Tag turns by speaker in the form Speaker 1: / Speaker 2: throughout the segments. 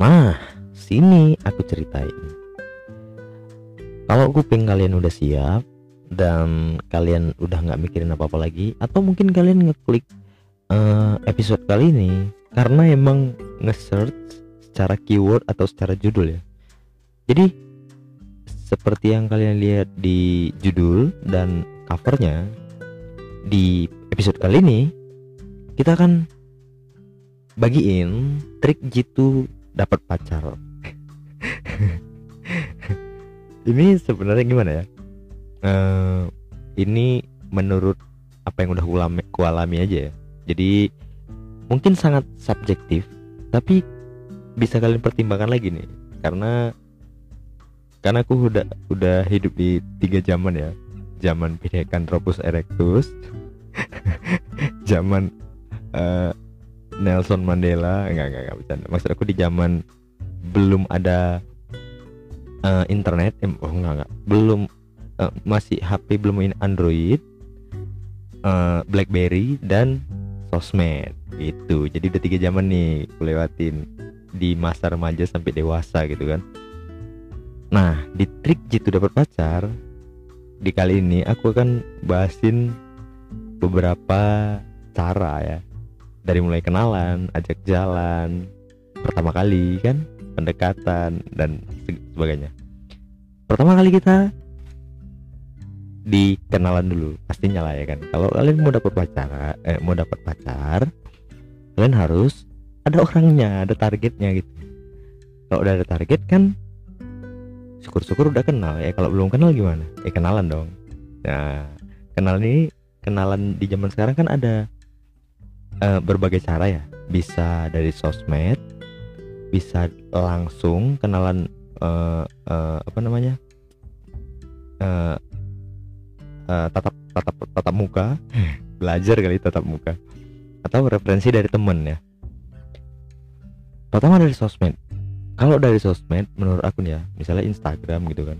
Speaker 1: Nah, sini aku ceritain. Kalau kuping kalian udah siap dan kalian udah nggak mikirin apa-apa lagi, atau mungkin kalian ngeklik uh, episode kali ini karena emang nge-search secara keyword atau secara judul ya. Jadi seperti yang kalian lihat di judul dan covernya di episode kali ini kita akan bagiin trik jitu dapat pacar. Ini sebenarnya gimana ya? Uh, ini menurut apa yang udah kulami, kualami aja ya. Jadi mungkin sangat subjektif tapi bisa kalian pertimbangkan lagi nih. Karena karena aku udah udah hidup di tiga zaman ya. Zaman Pithecanthropus erectus. Zaman uh, Nelson Mandela. Enggak enggak enggak bercanda. Maksud aku di zaman belum ada uh, internet eh, oh enggak enggak. Belum uh, masih HP belum ini Android uh, BlackBerry dan sosmed itu jadi udah tiga zaman nih kulewatin di masa remaja sampai dewasa gitu kan. Nah di trik jitu dapat pacar di kali ini aku akan bahasin beberapa cara ya dari mulai kenalan, ajak jalan, pertama kali kan, pendekatan dan sebagainya. Pertama kali kita dikenalan dulu, pastinya lah ya kan. Kalau kalian mau dapat pacar, eh, mau dapat pacar, kalian harus ada orangnya, ada targetnya gitu. Kalau udah ada target kan, syukur-syukur udah kenal ya. Kalau belum kenal gimana? Ya kenalan dong. Nah, kenalan ini kenalan di zaman sekarang kan ada uh, berbagai cara ya. Bisa dari sosmed bisa langsung kenalan uh, uh, apa namanya? Uh, uh, tatap tatap tatap muka. Belajar kali tatap muka. Atau referensi dari temen ya. Pertama dari sosmed. Kalau dari sosmed menurut aku ya misalnya Instagram gitu kan.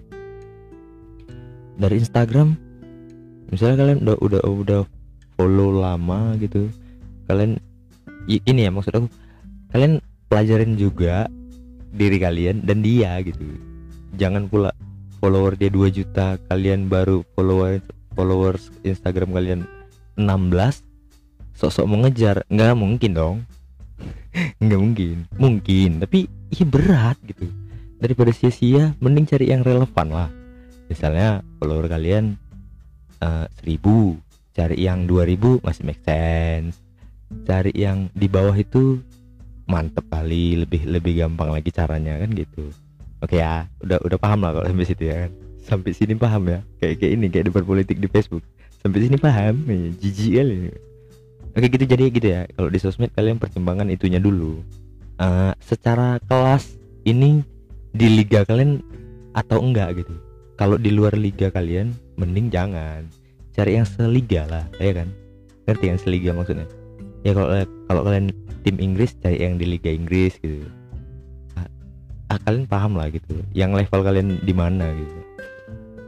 Speaker 1: Dari Instagram misalnya kalian udah udah udah follow lama gitu kalian ini ya maksud aku kalian pelajarin juga diri kalian dan dia gitu. Jangan pula follower dia 2 juta kalian baru follower followers Instagram kalian 16 sok-sok mengejar. Nggak mungkin dong. Nggak mungkin. Mungkin tapi iya berat gitu. Daripada sia-sia mending cari yang relevan lah. Misalnya follower kalian uh, eh, 1000 cari yang 2000 masih make sense cari yang di bawah itu mantep kali lebih lebih gampang lagi caranya kan gitu. Oke ya udah udah paham lah kalau sampai situ ya kan. Sampai sini paham ya kayak kayak ini kayak debat politik di Facebook. Sampai sini paham ya, jijik kali. Oke gitu jadi gitu ya kalau di sosmed kalian pertimbangan itunya dulu. Uh, secara kelas ini di liga kalian atau enggak gitu? Kalau di luar liga kalian mending jangan. Cari yang seliga lah ya kan? Ngerti yang seliga maksudnya ya kalau kalau kalian tim Inggris cari yang di Liga Inggris gitu. Ah, ah kalian paham lah gitu. Yang level kalian di mana gitu.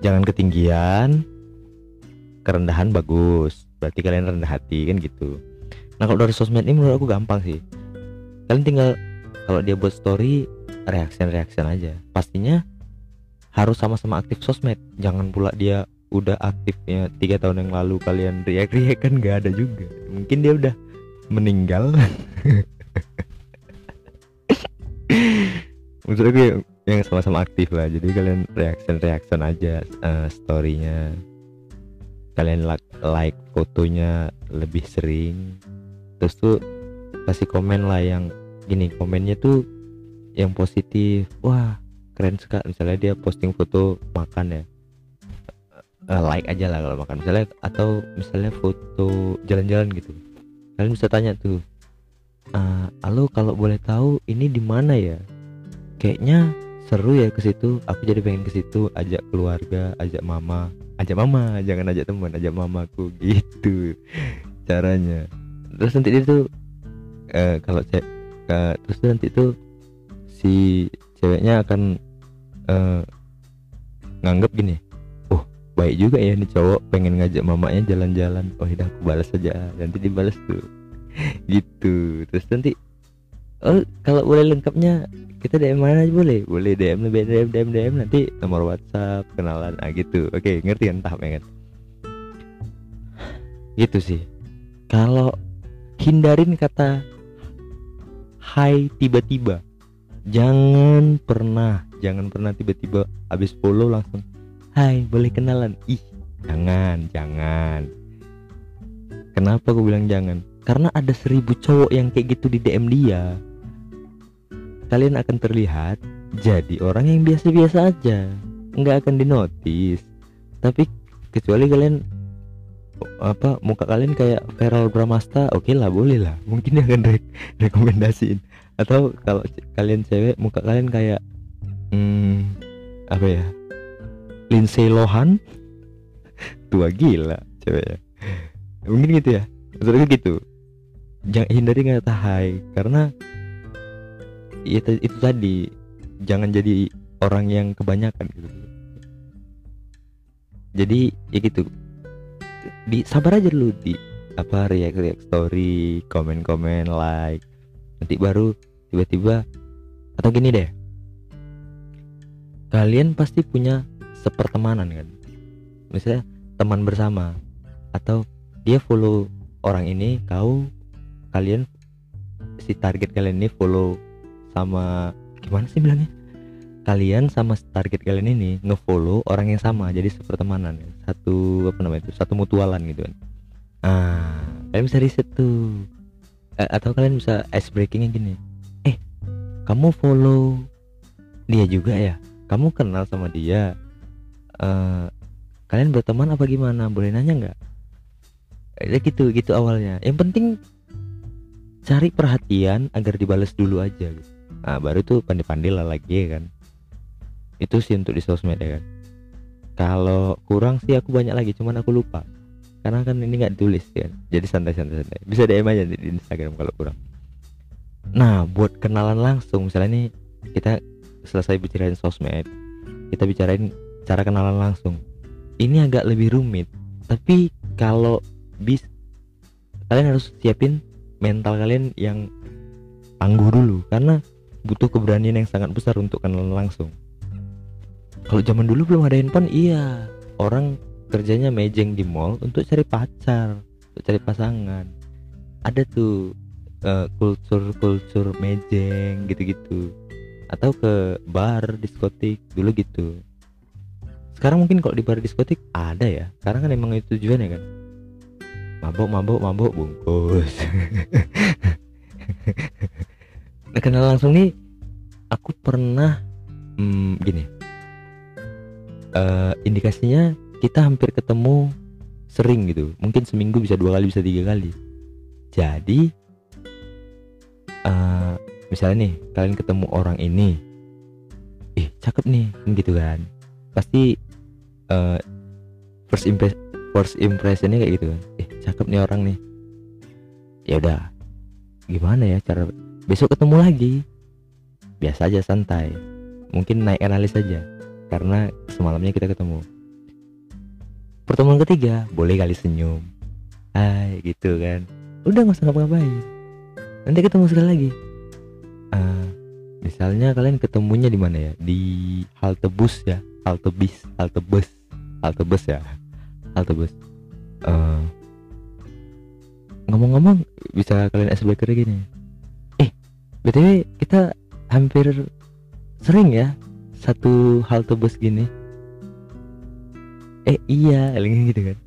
Speaker 1: Jangan ketinggian. Kerendahan bagus. Berarti kalian rendah hati kan gitu. Nah kalau dari sosmed ini menurut aku gampang sih. Kalian tinggal kalau dia buat story reaction reaction aja. Pastinya harus sama-sama aktif sosmed. Jangan pula dia udah aktifnya tiga tahun yang lalu kalian react react kan nggak ada juga. Mungkin dia udah meninggal. Maksud aku yang, sama-sama aktif lah jadi kalian reaction reaction aja uh, storynya. Kalian like, like fotonya lebih sering. Terus tuh kasih komen lah yang gini komennya tuh yang positif. Wah keren sekali. Misalnya dia posting foto makan ya. Uh, like aja lah kalau makan. Misalnya atau misalnya foto jalan-jalan gitu kalian bisa tanya tuh uh, halo kalau boleh tahu ini di mana ya? Kayaknya seru ya ke situ. Aku jadi pengen ke situ ajak keluarga ajak mama ajak mama jangan ajak teman ajak mamaku gitu caranya. Terus nanti itu uh, kalau cek uh, terus nanti itu si ceweknya akan uh, nganggap gini baik juga ya nih cowok pengen ngajak mamanya jalan-jalan. Oh udah aku balas saja nanti dibalas tuh. Gitu. Terus nanti oh kalau boleh lengkapnya kita DM mana? Aja boleh boleh DM lebih DM DM DM nanti nomor WhatsApp kenalan ah gitu. Oke ngerti kan? Tahapnya kan? Gitu sih. Kalau hindarin kata hai tiba-tiba. Jangan pernah jangan pernah tiba-tiba habis follow langsung hai boleh kenalan? Ih jangan jangan. Kenapa aku bilang jangan? Karena ada seribu cowok yang kayak gitu di DM dia. Kalian akan terlihat jadi orang yang biasa-biasa aja. Nggak akan dinotis. Tapi kecuali kalian apa muka kalian kayak Feral Bramasta oke okay lah boleh lah. Mungkin akan re rekomendasiin. Atau kalau kalian cewek muka kalian kayak hmm, apa ya Lindsay Lohan? Tua gila cewek ya. Mungkin gitu ya. Maksudnya gitu. Jangan hindari kata hai. Karena itu, itu tadi jangan jadi orang yang kebanyakan gitu. Jadi ya gitu. Di sabar aja dulu di apa react react story komen komen like. Nanti baru tiba-tiba atau gini deh. Kalian pasti punya sepertemanan kan. Misalnya teman bersama atau dia follow orang ini kau kalian si target kalian ini follow sama gimana sih bilangnya? Kalian sama target kalian ini ngefollow orang yang sama jadi sepertemanan satu apa namanya itu satu mutualan gitu kan. Ah kalian bisa riset tuh. Eh, atau kalian bisa ice breakingnya gini. Eh kamu follow dia juga ya? Kamu kenal sama dia uh, kalian berteman apa gimana? Boleh nanya nggak? Eh, gitu gitu awalnya. Yang penting cari perhatian agar dibalas dulu aja gitu. nah baru tuh pandai-pandai lah lagi ya kan? Itu sih untuk di sosmed ya kan? Kalau kurang sih aku banyak lagi cuman aku lupa. Karena kan ini nggak ditulis ya kan? jadi santai santai bisa DM aja di, Instagram kalau kurang. Nah buat kenalan langsung misalnya nih kita selesai bicarain sosmed kita bicarain cara kenalan langsung. Ini agak lebih rumit tapi kalau bis kalian harus siapin mental kalian yang tangguh dulu karena butuh keberanian yang sangat besar untuk kenalan langsung. Kalau zaman dulu belum ada handphone iya. Orang kerjanya mejeng di mall untuk cari pacar untuk cari pasangan. Ada tuh uh, kultur-kultur mejeng gitu-gitu. Atau ke bar diskotik dulu gitu sekarang mungkin kalau di bar diskotik ada ya. Karena kan emang itu tujuannya kan. Mabok mabok mabok bungkus. Nah kenal langsung nih aku pernah hmm, gini. Uh, indikasinya kita hampir ketemu sering gitu. Mungkin seminggu bisa dua kali bisa tiga kali. Jadi uh, misalnya nih kalian ketemu orang ini. Ih cakep nih gitu kan. Pasti uh, first impress first impressionnya kayak gitu kan. Ih cakep nih orang nih. Ya udah gimana ya cara besok ketemu lagi? Biasa aja santai. Mungkin naik analis saja karena semalamnya kita ketemu. Pertemuan ketiga boleh kali senyum. Hai gitu kan. Udah nggak usah ngapa-ngapain. Nanti ketemu sekali lagi. Uh, misalnya kalian ketemunya di mana ya? Di halte bus ya halte bis halte bus halte bus ya? Halte bus uh, ngomong-ngomong bisa kalian icebreaker gini? Eh btw kita hampir sering ya satu halte bus gini. Eh iya gitu kan?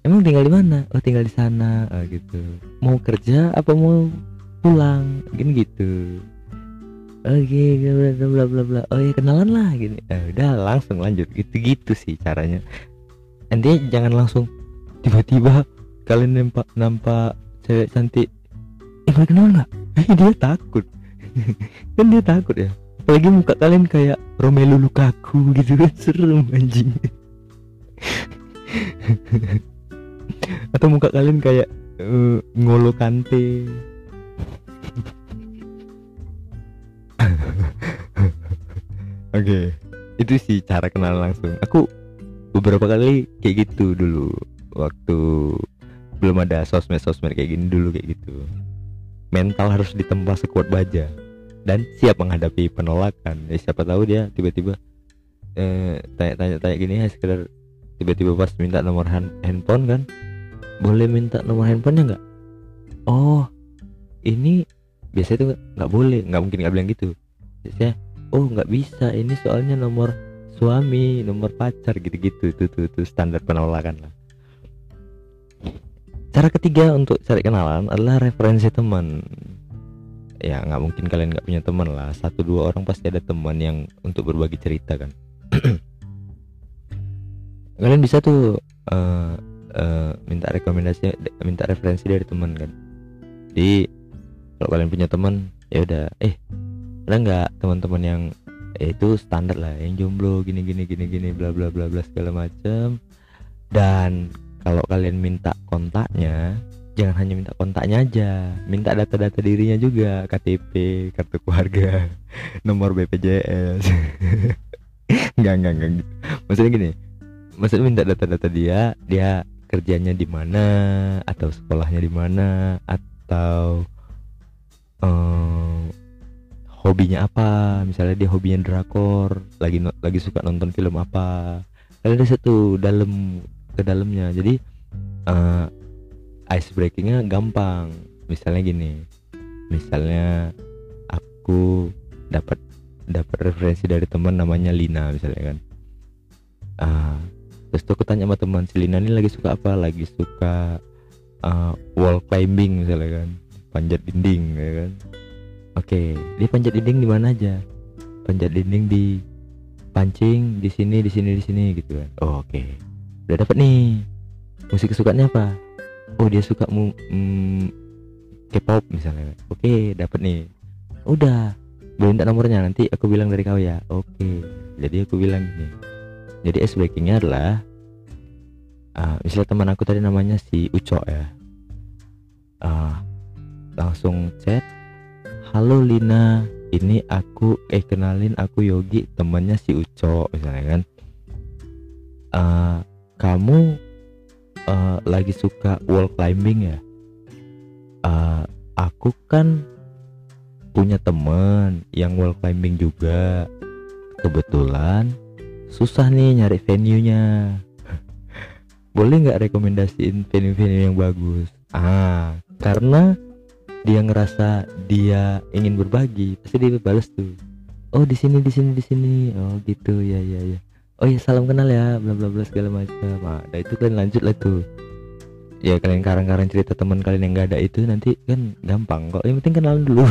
Speaker 1: Emang tinggal di mana? Oh tinggal di sana oh, gitu. Mau kerja apa mau pulang? Gini gitu oke okay, bla bla bla bla oh ya kenalan lah gini. Eh, udah langsung lanjut. Gitu gitu sih caranya. Nanti jangan langsung tiba-tiba kalian nampak nampak cewek cantik. Eh boleh kenal nggak? Eh dia takut. Kan dia takut ya. Apalagi muka kalian kayak Romelu Lukaku gitu kan. Serem anjing. Atau muka kalian kayak uh, ngolo kante Oke, okay. itu sih cara kenal langsung. Aku beberapa kali kayak gitu dulu. Waktu belum ada sosmed sosmed kayak gini dulu kayak gitu. mental harus ditempa sekuat baja. Dan siap menghadapi penolakan. Ya, siapa tahu dia tiba-tiba eh, tanya-tanya tanya gini ya sekedar tiba-tiba pas minta nomor hand handphone kan? Boleh minta nomor handphonenya nggak? Oh ini biasanya tuh nggak boleh. Nggak mungkin nggak bilang gitu. Biasanya oh nggak bisa. Ini soalnya nomor suami nomor pacar gitu-gitu. Itu tuh, tuh standar penolakan lah. Cara ketiga untuk cari kenalan adalah referensi teman. Ya nggak mungkin kalian nggak punya teman lah. Satu dua orang pasti ada teman yang untuk berbagi cerita kan. Kalian bisa tuh uh, uh, minta rekomendasi minta referensi dari teman kan. Di kalau kalian punya teman ya udah eh ada nggak teman-teman yang eh, itu standar lah yang jomblo gini gini gini gini bla bla bla bla segala macam dan kalau kalian minta kontaknya jangan hanya minta kontaknya aja minta data-data dirinya juga KTP kartu keluarga nomor BPJS nggak nggak nggak gitu. maksudnya gini maksudnya minta data-data dia dia kerjanya di mana atau sekolahnya di mana atau um, hobinya apa? Misalnya dia hobinya drakor lagi lagi suka nonton film apa? Ada satu dalam ke dalamnya. Jadi uh, ice breakingnya gampang. Misalnya gini misalnya aku dapat dapat referensi dari teman namanya Lina misalnya kan. Uh, terus tuh aku tanya sama teman si Lina ini lagi suka apa? Lagi suka uh, wall climbing misalnya kan. Panjat dinding ya kan oke dia panjat dinding di mana aja? Panjat dinding di pancing di sini di sini di sini gitu kan. Oh, oke. Udah dapet nih. Musik kesukaannya apa? Oh dia suka mu mm, K-pop misalnya. Oke dapet nih. Udah boleh minta nomornya nanti aku bilang dari kau ya. Oke jadi aku bilang gini. Jadi ice breakingnya adalah uh, misalnya teman aku tadi namanya si Uco ya. Uh, langsung chat halo Lina. Ini aku eh kenalin aku Yogi temannya si Uco misalnya kan. Uh, kamu uh, lagi suka wall climbing ya? Uh, aku kan punya temen yang wall climbing juga. Kebetulan susah nih nyari venue-nya. Boleh nggak rekomendasiin venue-venue yang bagus? Ah karena dia ngerasa dia ingin berbagi pasti dia balas tuh. Oh di sini di sini di sini. Oh gitu. Ya ya ya. Oh ya salam kenal ya bla bla bla segala macam. Nah, itu kalian lanjut lah tuh. Ya kalian karang-karang cerita teman kalian yang gak ada itu nanti kan gampang kok. Yang penting kenalan dulu.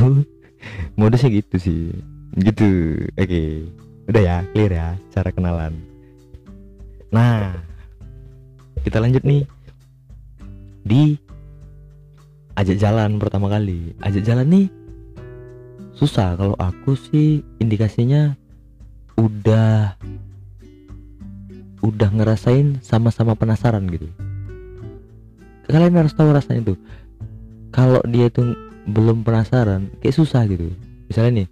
Speaker 1: Modusnya gitu sih. Gitu. Oke. Okay. udah ya clear ya cara kenalan. Nah kita lanjut nih. Di ajak jalan pertama kali. Ajak jalan nih susah. Kalau aku sih indikasinya udah udah ngerasain sama-sama penasaran gitu. Kalian harus tahu rasanya tuh. Kalau dia itu belum penasaran kayak susah gitu. Misalnya nih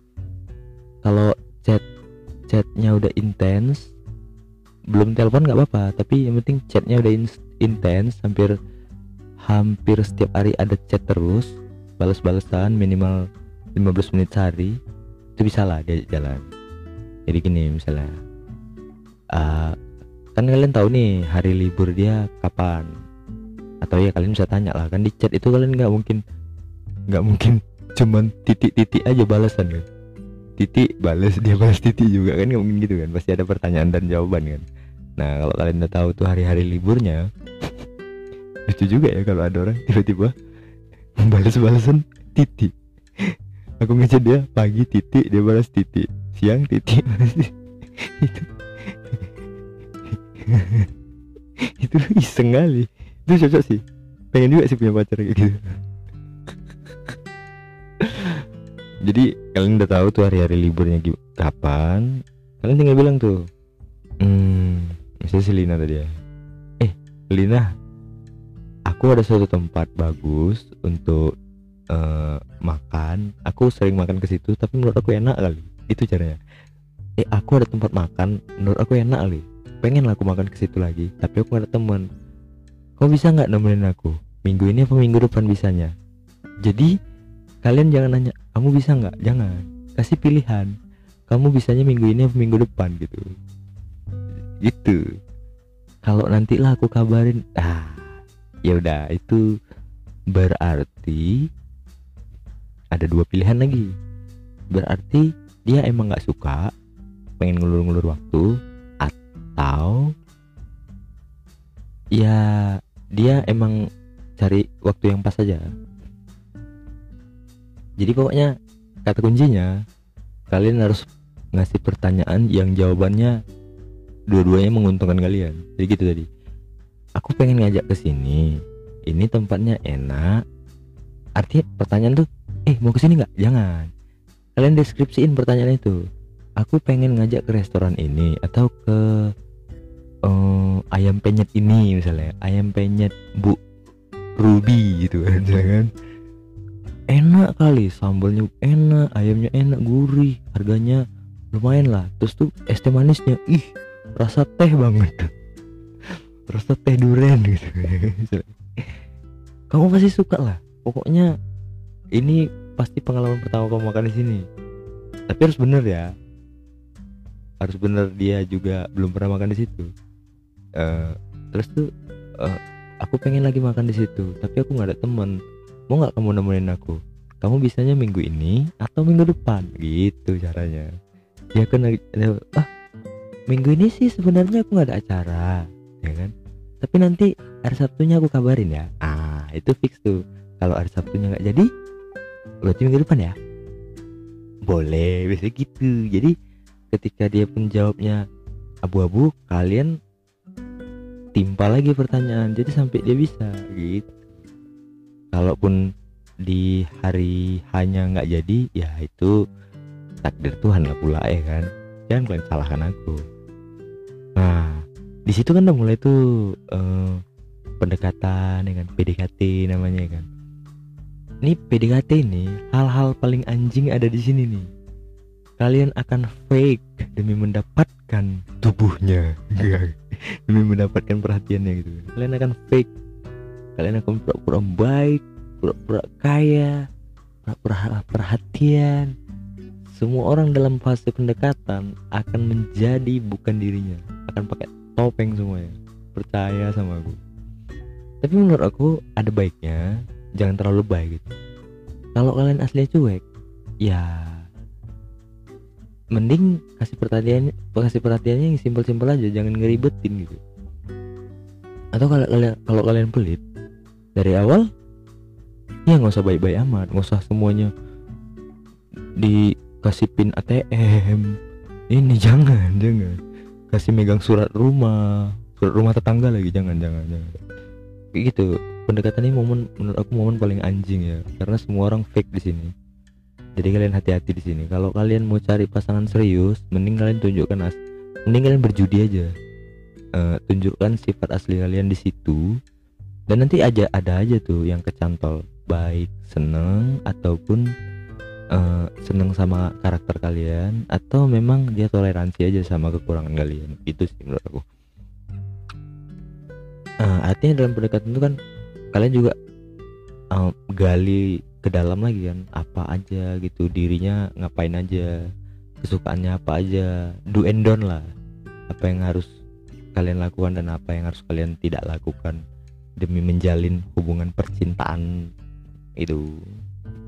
Speaker 1: kalau chat chatnya udah intens belum telepon nggak apa-apa. Tapi yang penting chatnya udah intens hampir hampir setiap hari ada chat terus balas-balasan minimal 15 menit sehari. Itu bisa lah dia jalan. Jadi gini misalnya uh, kan kalian tahu nih hari libur dia kapan? Atau ya kalian bisa tanya lah kan di chat itu kalian nggak mungkin nggak mungkin cuman titik-titik aja balasan kan? Titik balas dia balas titik juga kan nggak mungkin gitu kan? Pasti ada pertanyaan dan jawaban kan? Nah kalau kalian udah tahu tuh hari-hari liburnya lucu juga ya kalau ada orang tiba-tiba balas balasan titik aku ngechat dia pagi titik dia balas titik siang titik itu. Itu iseng kali. Itu cocok sih. Pengen juga sih punya pacar kayak gitu. Jadi kalian udah tahu tuh hari-hari liburnya kapan? Kalian tinggal bilang tuh. Hmm misalnya si Lina tadi ya. Eh Lina aku ada suatu tempat bagus untuk uh, makan. Aku sering makan ke situ tapi menurut aku enak kali. Itu caranya. Eh aku ada tempat makan menurut aku enak kali. Pengen lah aku makan ke situ lagi tapi aku ada temen kau bisa nggak nemenin aku? Minggu ini apa minggu depan bisanya? Jadi kalian jangan nanya kamu bisa nggak? Jangan. Kasih pilihan. Kamu bisanya minggu ini atau minggu depan? Gitu. Gitu. Kalau nanti lah aku kabarin ah ya udah itu berarti ada dua pilihan lagi. Berarti dia emang nggak suka pengen ngulur-ngulur waktu atau ya dia emang cari waktu yang pas saja jadi pokoknya kata kuncinya kalian harus ngasih pertanyaan yang jawabannya dua-duanya menguntungkan kalian. Jadi gitu tadi aku pengen ngajak ke sini. Ini tempatnya enak. Artinya pertanyaan tuh eh mau ke sini nggak? Jangan. Kalian deskripsiin pertanyaan itu. Aku pengen ngajak ke restoran ini atau ke uh, ayam penyet ini misalnya. Ayam penyet bu Ruby gitu kan? Jangan enak kali sambalnya enak ayamnya enak gurih harganya lumayan lah. Terus tuh es teh manisnya ih rasa teh banget rasa teh duren gitu. Kamu pasti suka lah. Pokoknya ini pasti pengalaman pertama kamu makan di sini. Tapi harus bener ya. Harus bener dia juga belum pernah makan di situ. Uh, terus tuh uh, aku pengen lagi makan di situ tapi aku nggak ada temen. Mau nggak kamu nemenin aku? Kamu bisanya minggu ini atau minggu depan? Gitu caranya. Dia kan ah minggu ini sih sebenarnya aku nggak ada acara ya kan? Tapi nanti hari Sabtunya aku kabarin ya. Ah itu fix tuh. Kalau hari Sabtunya nggak jadi berarti minggu depan ya? Boleh bisa gitu. Jadi ketika dia pun jawabnya abu-abu kalian timpa lagi pertanyaan. Jadi sampai dia bisa gitu. Kalaupun di hari hanya nggak jadi ya itu takdir Tuhan lah pula ya kan? Jangan kalian salahkan aku. Nah di situ kan udah mulai tuh uh, pendekatan dengan PDKT namanya kan? Ini PDKT ini hal-hal paling anjing ada di sini nih. Kalian akan fake demi mendapatkan tubuhnya demi mendapatkan perhatiannya gitu kalian akan fake. Kalian akan pura-pura baik pura-pura kaya pura-pura perhatian. Semua orang dalam fase pendekatan akan menjadi bukan dirinya akan pakai topeng semuanya. Percaya sama aku. Tapi menurut aku ada baiknya jangan terlalu baik gitu. Kalau kalian aslinya cuek ya mending kasih perhatiannya kasih perhatiannya yang simpel-simpel aja jangan ngeribetin gitu. Atau kalau kalian kalau kalian pelit dari awal ya nggak usah baik-baik amat nggak usah semuanya dikasih pin ATM ini jangan jangan kasih megang surat rumah surat rumah tetangga lagi jangan jangan jangan. Kayak gitu pendekatan ini momen menurut aku momen paling anjing ya karena semua orang fake di sini. Jadi kalian hati-hati di sini. Kalau kalian mau cari pasangan serius mending kalian tunjukkan as mending kalian berjudi aja. Uh, tunjukkan sifat asli kalian di situ dan nanti aja ada aja tuh yang kecantol. Baik seneng ataupun uh, seneng sama karakter kalian atau memang dia toleransi aja sama kekurangan kalian? Itu sih menurut aku. Uh, artinya dalam pendekatan itu kan kalian juga uh, gali ke dalam lagi kan apa aja gitu dirinya ngapain aja kesukaannya apa aja do and don't lah. Apa yang harus kalian lakukan dan apa yang harus kalian tidak lakukan demi menjalin hubungan percintaan itu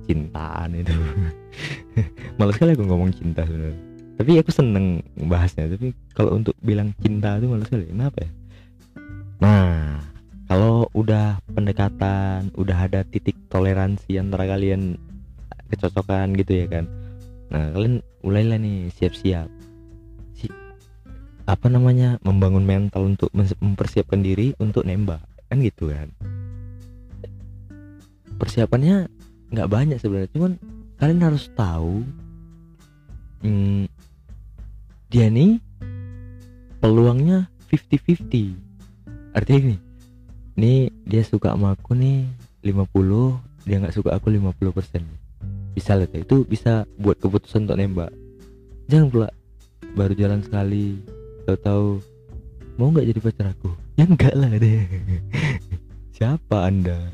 Speaker 1: cintaan itu. Malas sekali aku ngomong cinta sebenarnya. Tapi aku seneng bahasnya tapi kalau untuk bilang cinta itu malas sekali kenapa ya. Nah kalau udah pendekatan udah ada titik toleransi antara kalian kecocokan gitu ya kan. Nah kalian mulailah nih siap-siap. Si, apa namanya membangun mental untuk mempersiapkan diri untuk nembak kan gitu kan. Persiapannya nggak banyak sebenarnya. Cuman kalian harus tahu hmm, dia nih peluangnya 50-50 artinya gini ini dia suka sama aku nih 50 dia nggak suka aku 50 persen. Bisa lah itu bisa buat keputusan untuk nembak. Jangan pula baru jalan sekali tahu-tahu mau nggak jadi pacar aku? Ya enggak lah deh. Siapa anda?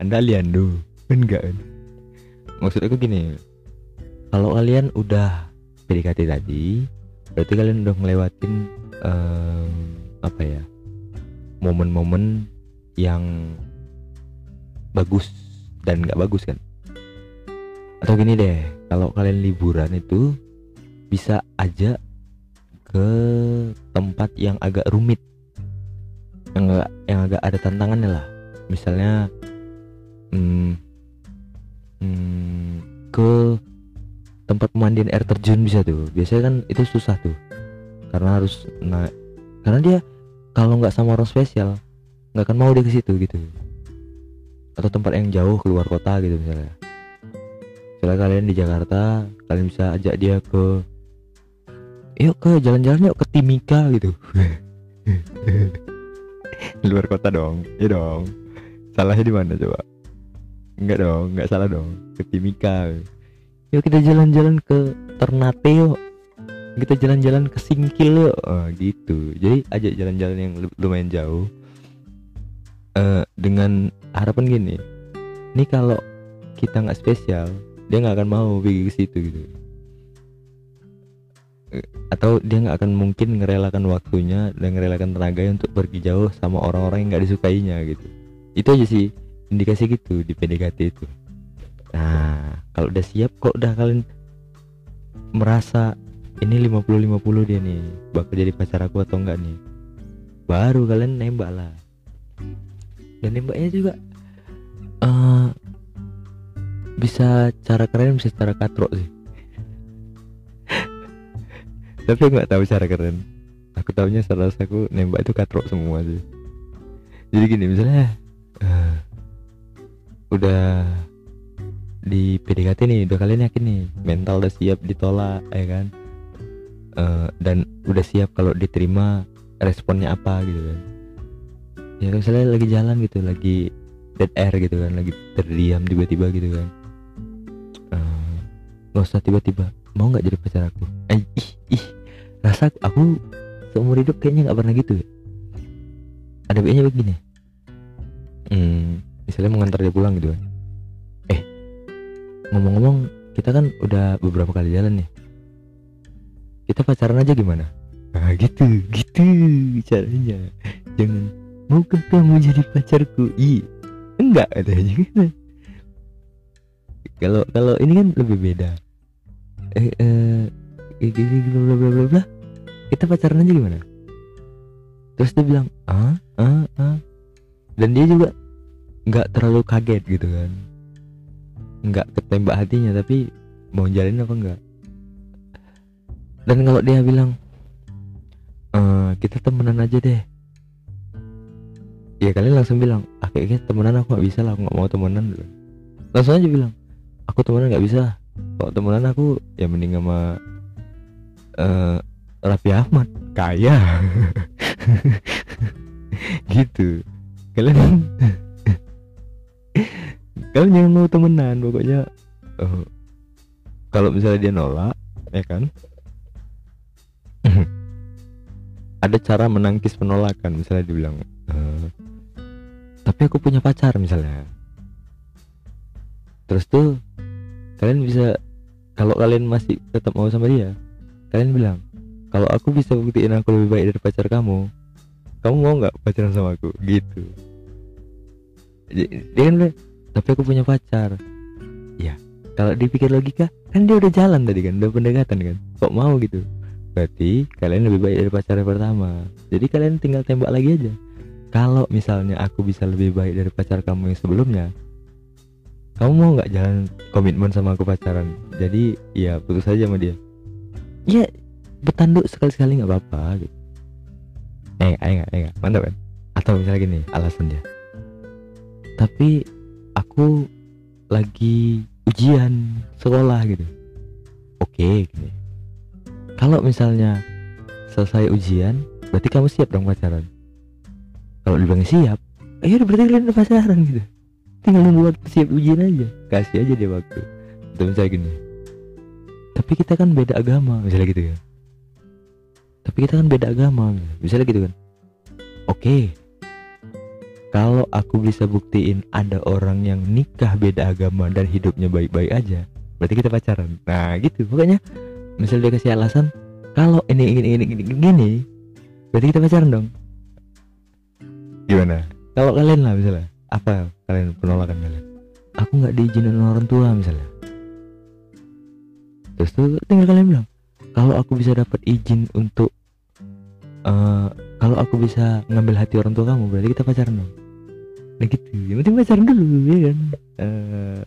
Speaker 1: Anda Liandu enggak kan maksud aku gini kalau kalian udah PDKT tadi berarti kalian udah ngelewatin em, apa ya momen-momen yang bagus dan nggak bagus kan? Atau gini deh kalau kalian liburan itu bisa aja ke tempat yang agak rumit yang agak yang agak ada tantangannya lah. Misalnya hmm, hmm, ke tempat pemandian air terjun bisa tuh. Biasanya kan itu susah tuh. Karena harus naik karena dia kalau nggak sama orang spesial nggak akan mau dia ke situ gitu. Atau tempat yang jauh keluar kota gitu misalnya. Misalnya kalian di Jakarta kalian bisa ajak dia ke yuk ke jalan-jalan yuk ke Timika gitu. Luar kota dong ya dong. Salahnya di mana coba Enggak dong, enggak salah dong. Ke Timika. Yuk kita jalan-jalan ke Ternate yuk. Kita jalan-jalan ke Singkil yuk. Oh, gitu. Jadi ajak jalan-jalan yang lu- lumayan jauh. Eh dengan harapan gini. Ini kalau kita nggak spesial, dia nggak akan mau pergi ke situ gitu. Eh, Atau dia nggak akan mungkin ngerelakan waktunya dan ngerelakan tenaganya untuk pergi jauh sama orang-orang yang nggak disukainya gitu. Itu aja sih indikasi gitu di PDKT itu. Nah, kalau udah siap kok udah kalian merasa ini 50-50 dia nih bakal jadi pacar aku atau enggak nih. Baru kalian nembak lah. Dan nembaknya juga eh bisa cara keren bisa cara katrok sih. Tapi aku nggak tahu cara keren. Aku tahunya salah aku nembak itu katrok semua sih. Jadi gini misalnya eh, udah di PDKT nih udah kalian yakin nih mental udah siap ditolak ya kan? Eh, dan udah siap kalau diterima responnya apa gitu kan. Ya misalnya lagi jalan gitu lagi dead air gitu kan lagi terdiam tiba-tiba gitu kan. Eh, nggak usah tiba-tiba. Mau nggak jadi pacar aku? Eh, ih ih. Rasa aku seumur hidup kayaknya nggak pernah gitu. Ya ada baiknya begini. Hmm, misalnya mengantar dia pulang gitu kan. Eh ngomong-ngomong kita kan udah beberapa kali jalan nih. Kita pacaran aja gimana? Nah gitu gitu caranya. Jangan mau kamu jadi pacarku? I enggak katanya gitu. Kalau kalau ini kan lebih beda. Eh eh gini bla bla bla bla. Kita pacaran aja gimana? Terus dia bilang ah ah ah. Dan dia juga nggak terlalu kaget gitu kan. Nggak ketembak hatinya tapi mau jalin apa enggak dan kalau dia bilang "Eh, kita temenan aja deh. Ya kalian langsung bilang ah temenan aku nggak bisa lah aku nggak mau temenan. Dulu langsung aja bilang aku temenan nggak bisa. Kalau temenan aku ya mending sama eh Raffi Ahmad. Kaya. Gitu. Kalian kalian jangan mau temenan pokoknya eh, kalau misalnya dia nolak ya kan? Ada cara menangkis penolakan misalnya dibilang "Eh, tapi aku punya pacar misalnya. Terus tuh kalian bisa kalau kalian masih tetap mau sama dia kalian bilang kalau aku bisa buktiin aku lebih baik dari pacar kamu kamu mau nggak pacaran sama aku? Gitu dia kan bilang, tapi aku punya pacar. Ya kalau dipikir logika kan dia udah jalan tadi kan udah pendekatan kan? Kok mau gitu? Berarti kalian lebih baik dari pacar yang pertama. Jadi kalian tinggal tembak lagi aja. Kalau misalnya aku bisa lebih baik dari pacar kamu yang sebelumnya kamu mau nggak jalan komitmen sama aku pacaran? Jadi ya putus aja sama dia. Ya bertanduk sekali-sekali nggak apa-apa gitu. Eh eh nggak eh nggak mantap kan? Atau misalnya gini alasan dia tapi aku lagi ujian sekolah gitu. Oke gini kalau misalnya selesai ujian berarti kamu siap dong pacaran? Kalau dibilang siap ayo berarti kalian udah pacaran gitu. Tinggal nunggu waktu siap ujian aja. Kasih aja dia waktu. Atau misalnya gini tapi kita kan beda agama misalnya gitu ya tapi kita kan beda agama misalnya gitu kan. Oke kalau aku bisa buktiin ada orang yang nikah beda agama dan hidupnya baik-baik aja berarti kita pacaran. Nah gitu. Pokoknya misal dia kasih alasan kalau ini ini ini ini gini berarti kita pacaran dong. Gimana? Kalau kalian lah misalnya apa kalian penolakan kalian? Aku nggak diizinin orang tua misalnya. Terus tuh tinggal kalian bilang kalau aku bisa dapat izin untuk uh, kalau aku bisa ngambil hati orang tua kamu berarti kita pacaran dong nah gitu. Yang penting pacaran dulu ya kan? Uh,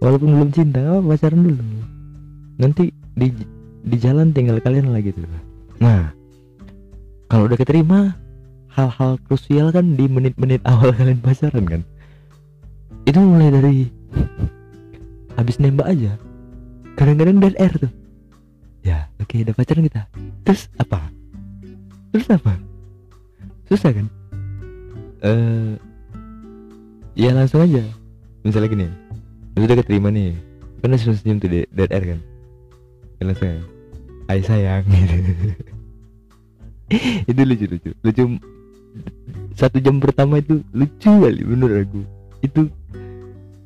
Speaker 1: walaupun belum cinta apa pacaran dulu. Nanti di di jalan tinggal kalian lah gitu. Nah kalau udah keterima hal-hal krusial kan di menit-menit awal kalian pacaran kan? Itu mulai dari habis nembak aja. Kadang-kadang dead air tuh. Ya oke okay, udah pacaran kita. Terus apa? Terus apa? Susah kan? Eh uh, ya langsung aja. Misalnya gini lu udah keterima nih kan langsung senyum tuh dead air kan? Ya langsung ya ay sayang. Gitu itu lucu lucu. Lucu. Satu jam pertama itu lucu kali bener aku. Itu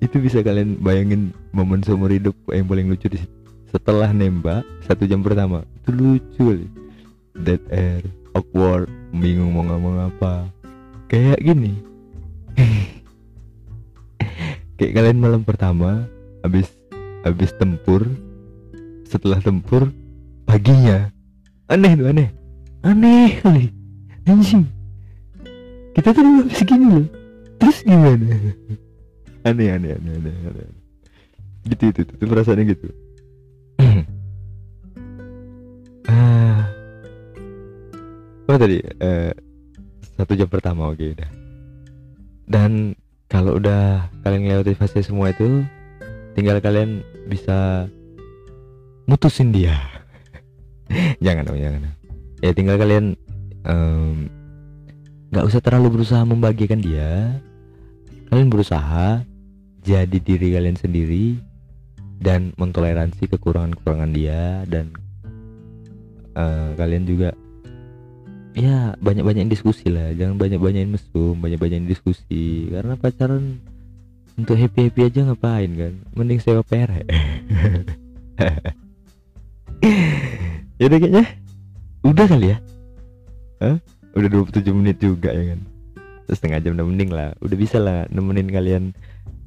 Speaker 1: itu bisa kalian bayangin momen seumur hidup yang paling lucu di setelah nembak satu jam pertama itu lucu kali. Dead air awkward bingung mau ngomong apa. Kayak gini kayak kalian malam pertama habis habis tempur. Setelah tempur paginya. Aneh tuh aneh. Aneh kali. Anjing. Kita tuh habis gini loh. Terus gimana? Aneh aneh aneh aneh, aneh. gitu itu, itu, itu perasaannya gitu. Ah. Apa tadi? Uh, satu jam pertama oke okay, udah. Dan kalau udah kalian melewati fase semua itu tinggal kalian bisa mutusin dia. Jangan dong jangan ya tinggal kalian nggak um, usah terlalu berusaha membagikan dia. Kalian berusaha jadi diri kalian sendiri dan mentoleransi kekurangan-kekurangan dia dan uh, kalian juga ya banyak-banyakin diskusi lah. Jangan banyak-banyakin mesum banyak-banyakin diskusi. Karena pacaran untuk happy happy aja ngapain kan? Mending sewa pere ya kayaknya udah kali ya? Hah? udah 27 menit juga ya kan? Setengah jam udah mending lah. Udah bisa lah nemenin kalian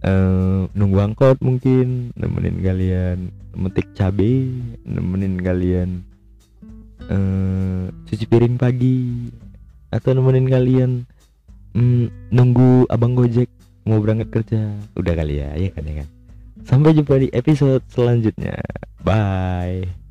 Speaker 1: uh, nunggu angkot mungkin nemenin kalian metik cabe nemenin kalian uh, cuci piring pagi. Atau nemenin kalian mm, nunggu abang gojek mau berangkat kerja. Udah kali ya ya kan ya kan? Sampai jumpa di episode selanjutnya. Bye